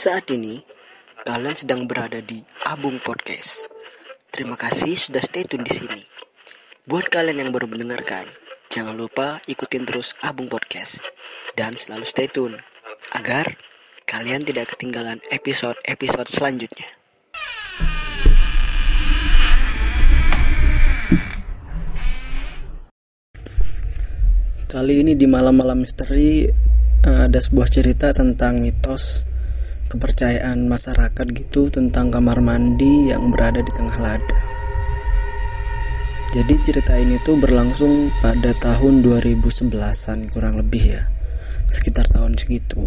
Saat ini, kalian sedang berada di Abung Podcast. Terima kasih sudah stay tune di sini. Buat kalian yang baru mendengarkan, jangan lupa ikutin terus Abung Podcast dan selalu stay tune agar kalian tidak ketinggalan episode-episode selanjutnya. Kali ini di malam-malam misteri eh, ada sebuah cerita tentang mitos kepercayaan masyarakat gitu tentang kamar mandi yang berada di tengah ladang. Jadi cerita ini tuh berlangsung pada tahun 2011-an kurang lebih ya. Sekitar tahun segitu.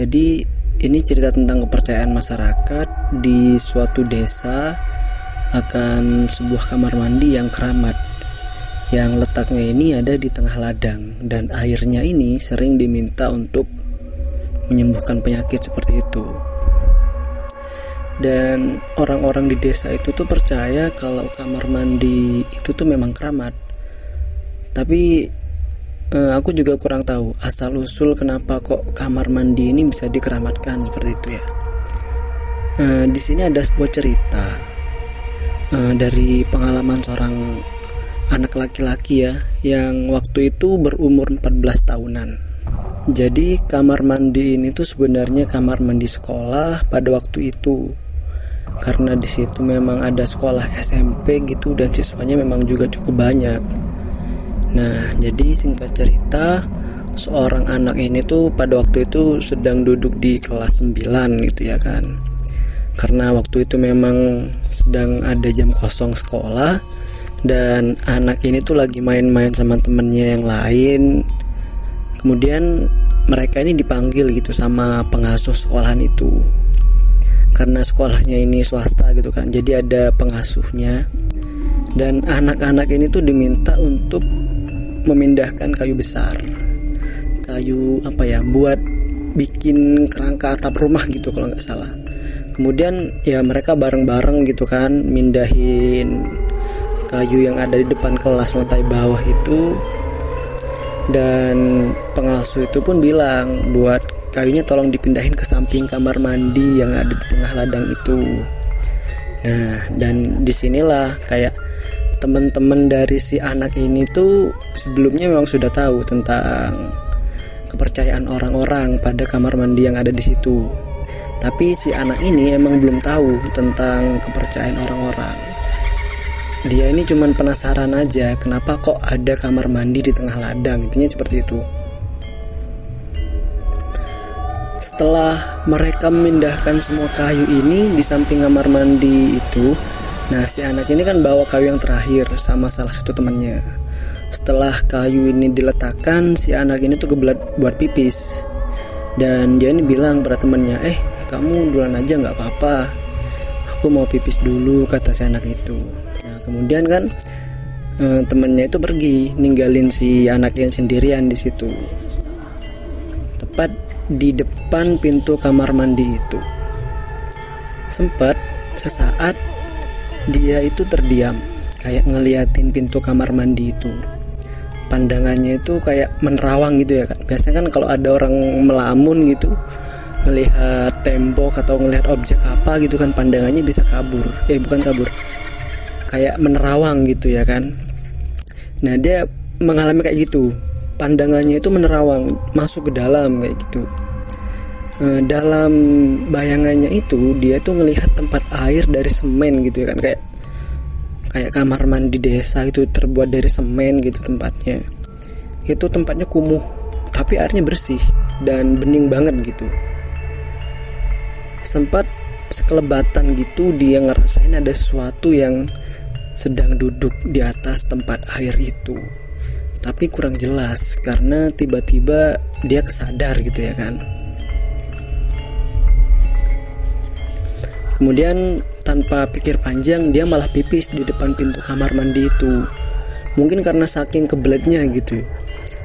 Jadi ini cerita tentang kepercayaan masyarakat di suatu desa akan sebuah kamar mandi yang keramat yang letaknya ini ada di tengah ladang dan airnya ini sering diminta untuk menyembuhkan penyakit seperti itu. Dan orang-orang di desa itu tuh percaya kalau kamar mandi itu tuh memang keramat. Tapi eh, aku juga kurang tahu asal usul kenapa kok kamar mandi ini bisa dikeramatkan seperti itu ya. Eh, di sini ada sebuah cerita eh, dari pengalaman seorang anak laki-laki ya yang waktu itu berumur 14 tahunan. Jadi kamar mandi ini tuh sebenarnya kamar mandi sekolah pada waktu itu. Karena di situ memang ada sekolah SMP gitu dan siswanya memang juga cukup banyak. Nah, jadi singkat cerita, seorang anak ini tuh pada waktu itu sedang duduk di kelas 9 gitu ya kan. Karena waktu itu memang sedang ada jam kosong sekolah dan anak ini tuh lagi main-main sama temennya yang lain kemudian mereka ini dipanggil gitu sama pengasuh sekolahan itu. Karena sekolahnya ini swasta gitu kan jadi ada pengasuhnya. Dan anak-anak ini tuh diminta untuk memindahkan kayu besar. Kayu apa ya buat bikin kerangka atap rumah gitu kalau nggak salah. Kemudian ya mereka bareng-bareng gitu kan mindahin kayu yang ada di depan kelas lantai bawah itu dan pengasuh itu pun bilang buat kayunya tolong dipindahin ke samping kamar mandi yang ada di tengah ladang itu. Nah, dan di sinilah kayak teman-teman dari si anak ini tuh sebelumnya memang sudah tahu tentang kepercayaan orang-orang pada kamar mandi yang ada di situ. Tapi si anak ini emang belum tahu tentang kepercayaan orang-orang dia ini cuman penasaran aja kenapa kok ada kamar mandi di tengah ladang? Intinya seperti itu. Setelah mereka memindahkan semua kayu ini di samping kamar mandi itu nah si anak ini kan bawa kayu yang terakhir sama salah satu temannya. Setelah kayu ini diletakkan si anak ini tuh kebelat buat pipis. Dan dia ini bilang pada temannya eh kamu duluan aja nggak apa-apa. Aku mau pipis dulu kata si anak itu kemudian kan e, temennya itu pergi ninggalin si anaknya sendirian di situ. Tepat di depan pintu kamar mandi itu. Sempat sesaat dia itu terdiam kayak ngeliatin pintu kamar mandi itu. Pandangannya itu kayak menerawang gitu ya kan biasanya kan kalau ada orang melamun gitu melihat tembok atau ngelihat objek apa gitu kan pandangannya bisa kabur. Eh bukan kabur kayak menerawang gitu ya kan. Nah dia mengalami kayak gitu. Pandangannya itu menerawang masuk ke dalam kayak gitu. E, dalam bayangannya itu dia tuh ngelihat tempat air dari semen gitu ya kan. Kayak kayak kamar mandi desa itu terbuat dari semen gitu tempatnya. Itu tempatnya kumuh tapi airnya bersih dan bening banget gitu. Sempat sekelebatan gitu dia ngerasain ada sesuatu yang sedang duduk di atas tempat air itu. Tapi kurang jelas karena tiba-tiba dia kesadar gitu ya kan. Kemudian tanpa pikir panjang dia malah pipis di depan pintu kamar mandi itu. Mungkin karena saking kebeletnya gitu.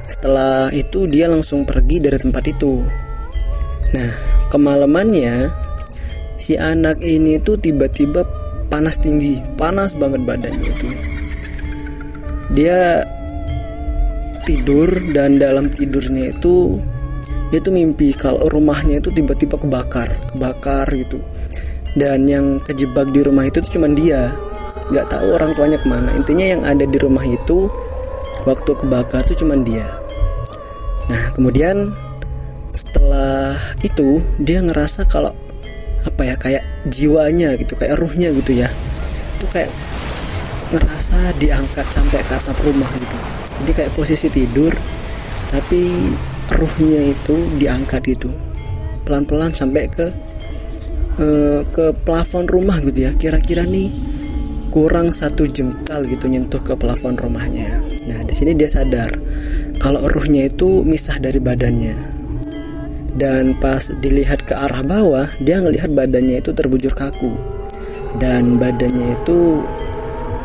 Setelah itu dia langsung pergi dari tempat itu. Nah, kemalamannya si anak ini tuh tiba-tiba panas tinggi panas banget badannya itu dia tidur dan dalam tidurnya itu dia tuh mimpi kalau rumahnya itu tiba-tiba kebakar kebakar gitu. Dan yang kejebak di rumah itu tuh cuman dia. Nggak tahu orang tuanya ke mana. Intinya yang ada di rumah itu waktu kebakar tuh cuman dia. Nah kemudian setelah itu dia ngerasa kalau apa ya kayak jiwanya gitu kayak ruhnya gitu ya. Itu kayak ngerasa diangkat sampai ke atap rumah gitu. Jadi kayak posisi tidur tapi ruhnya itu diangkat gitu. Pelan-pelan sampai ke uh, ke plafon rumah gitu ya. Kira-kira nih kurang satu jengkal gitu nyentuh ke plafon rumahnya. Nah di sini dia sadar kalau ruhnya itu misah dari badannya dan pas dilihat ke arah bawah dia ngelihat badannya itu terbujur kaku. Dan badannya itu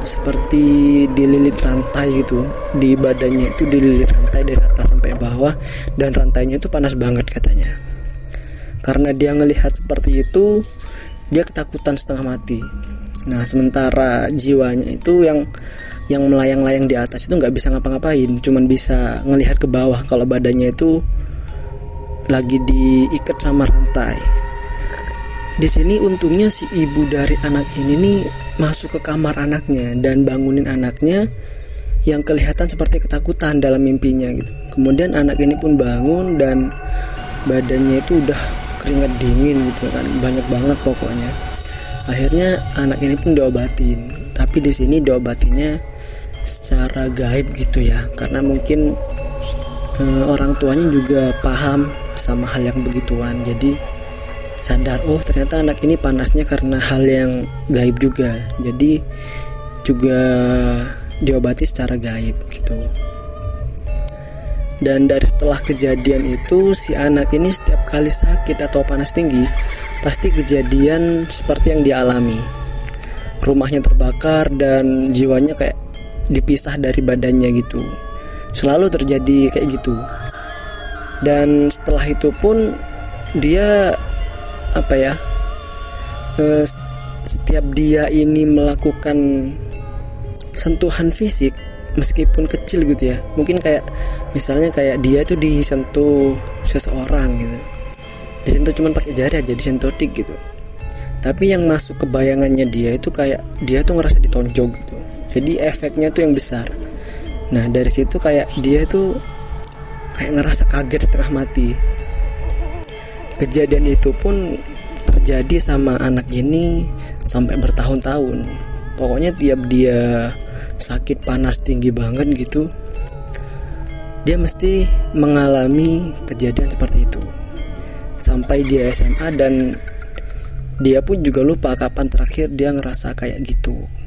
seperti dililit rantai gitu. Di badannya itu dililit rantai dari atas sampai bawah dan rantainya itu panas banget katanya. Karena dia ngelihat seperti itu dia ketakutan setengah mati. Nah sementara jiwanya itu yang yang melayang-layang di atas itu nggak bisa ngapa-ngapain. Cuman bisa ngelihat ke bawah kalau badannya itu lagi diikat sama rantai. Di sini untungnya si ibu dari anak ini nih masuk ke kamar anaknya dan bangunin anaknya yang kelihatan seperti ketakutan dalam mimpinya gitu. Kemudian anak ini pun bangun dan badannya itu udah keringat dingin gitu kan, banyak banget pokoknya. Akhirnya anak ini pun diobatin, tapi di sini diobatinnya secara gaib gitu ya, karena mungkin e, orang tuanya juga paham sama hal yang begituan. Jadi sadar oh ternyata anak ini panasnya karena hal yang gaib juga. Jadi juga diobati secara gaib gitu. Dan dari setelah kejadian itu si anak ini setiap kali sakit atau panas tinggi pasti kejadian seperti yang dialami. Rumahnya terbakar dan jiwanya kayak dipisah dari badannya gitu. Selalu terjadi kayak gitu dan setelah itu pun dia apa ya eh, setiap dia ini melakukan sentuhan fisik meskipun kecil gitu ya. Mungkin kayak misalnya kayak dia tuh disentuh seseorang gitu. Disentuh cuman pakai jari aja disentuh tik gitu. Tapi yang masuk ke bayangannya dia itu kayak dia tuh ngerasa ditonjok gitu. Jadi efeknya tuh yang besar. Nah dari situ kayak dia tuh kayak ngerasa kaget setengah mati. Kejadian itu pun terjadi sama anak ini sampai bertahun-tahun. Pokoknya tiap dia sakit panas tinggi banget gitu dia mesti mengalami kejadian seperti itu. Sampai dia SMA dan dia pun juga lupa kapan terakhir dia ngerasa kayak gitu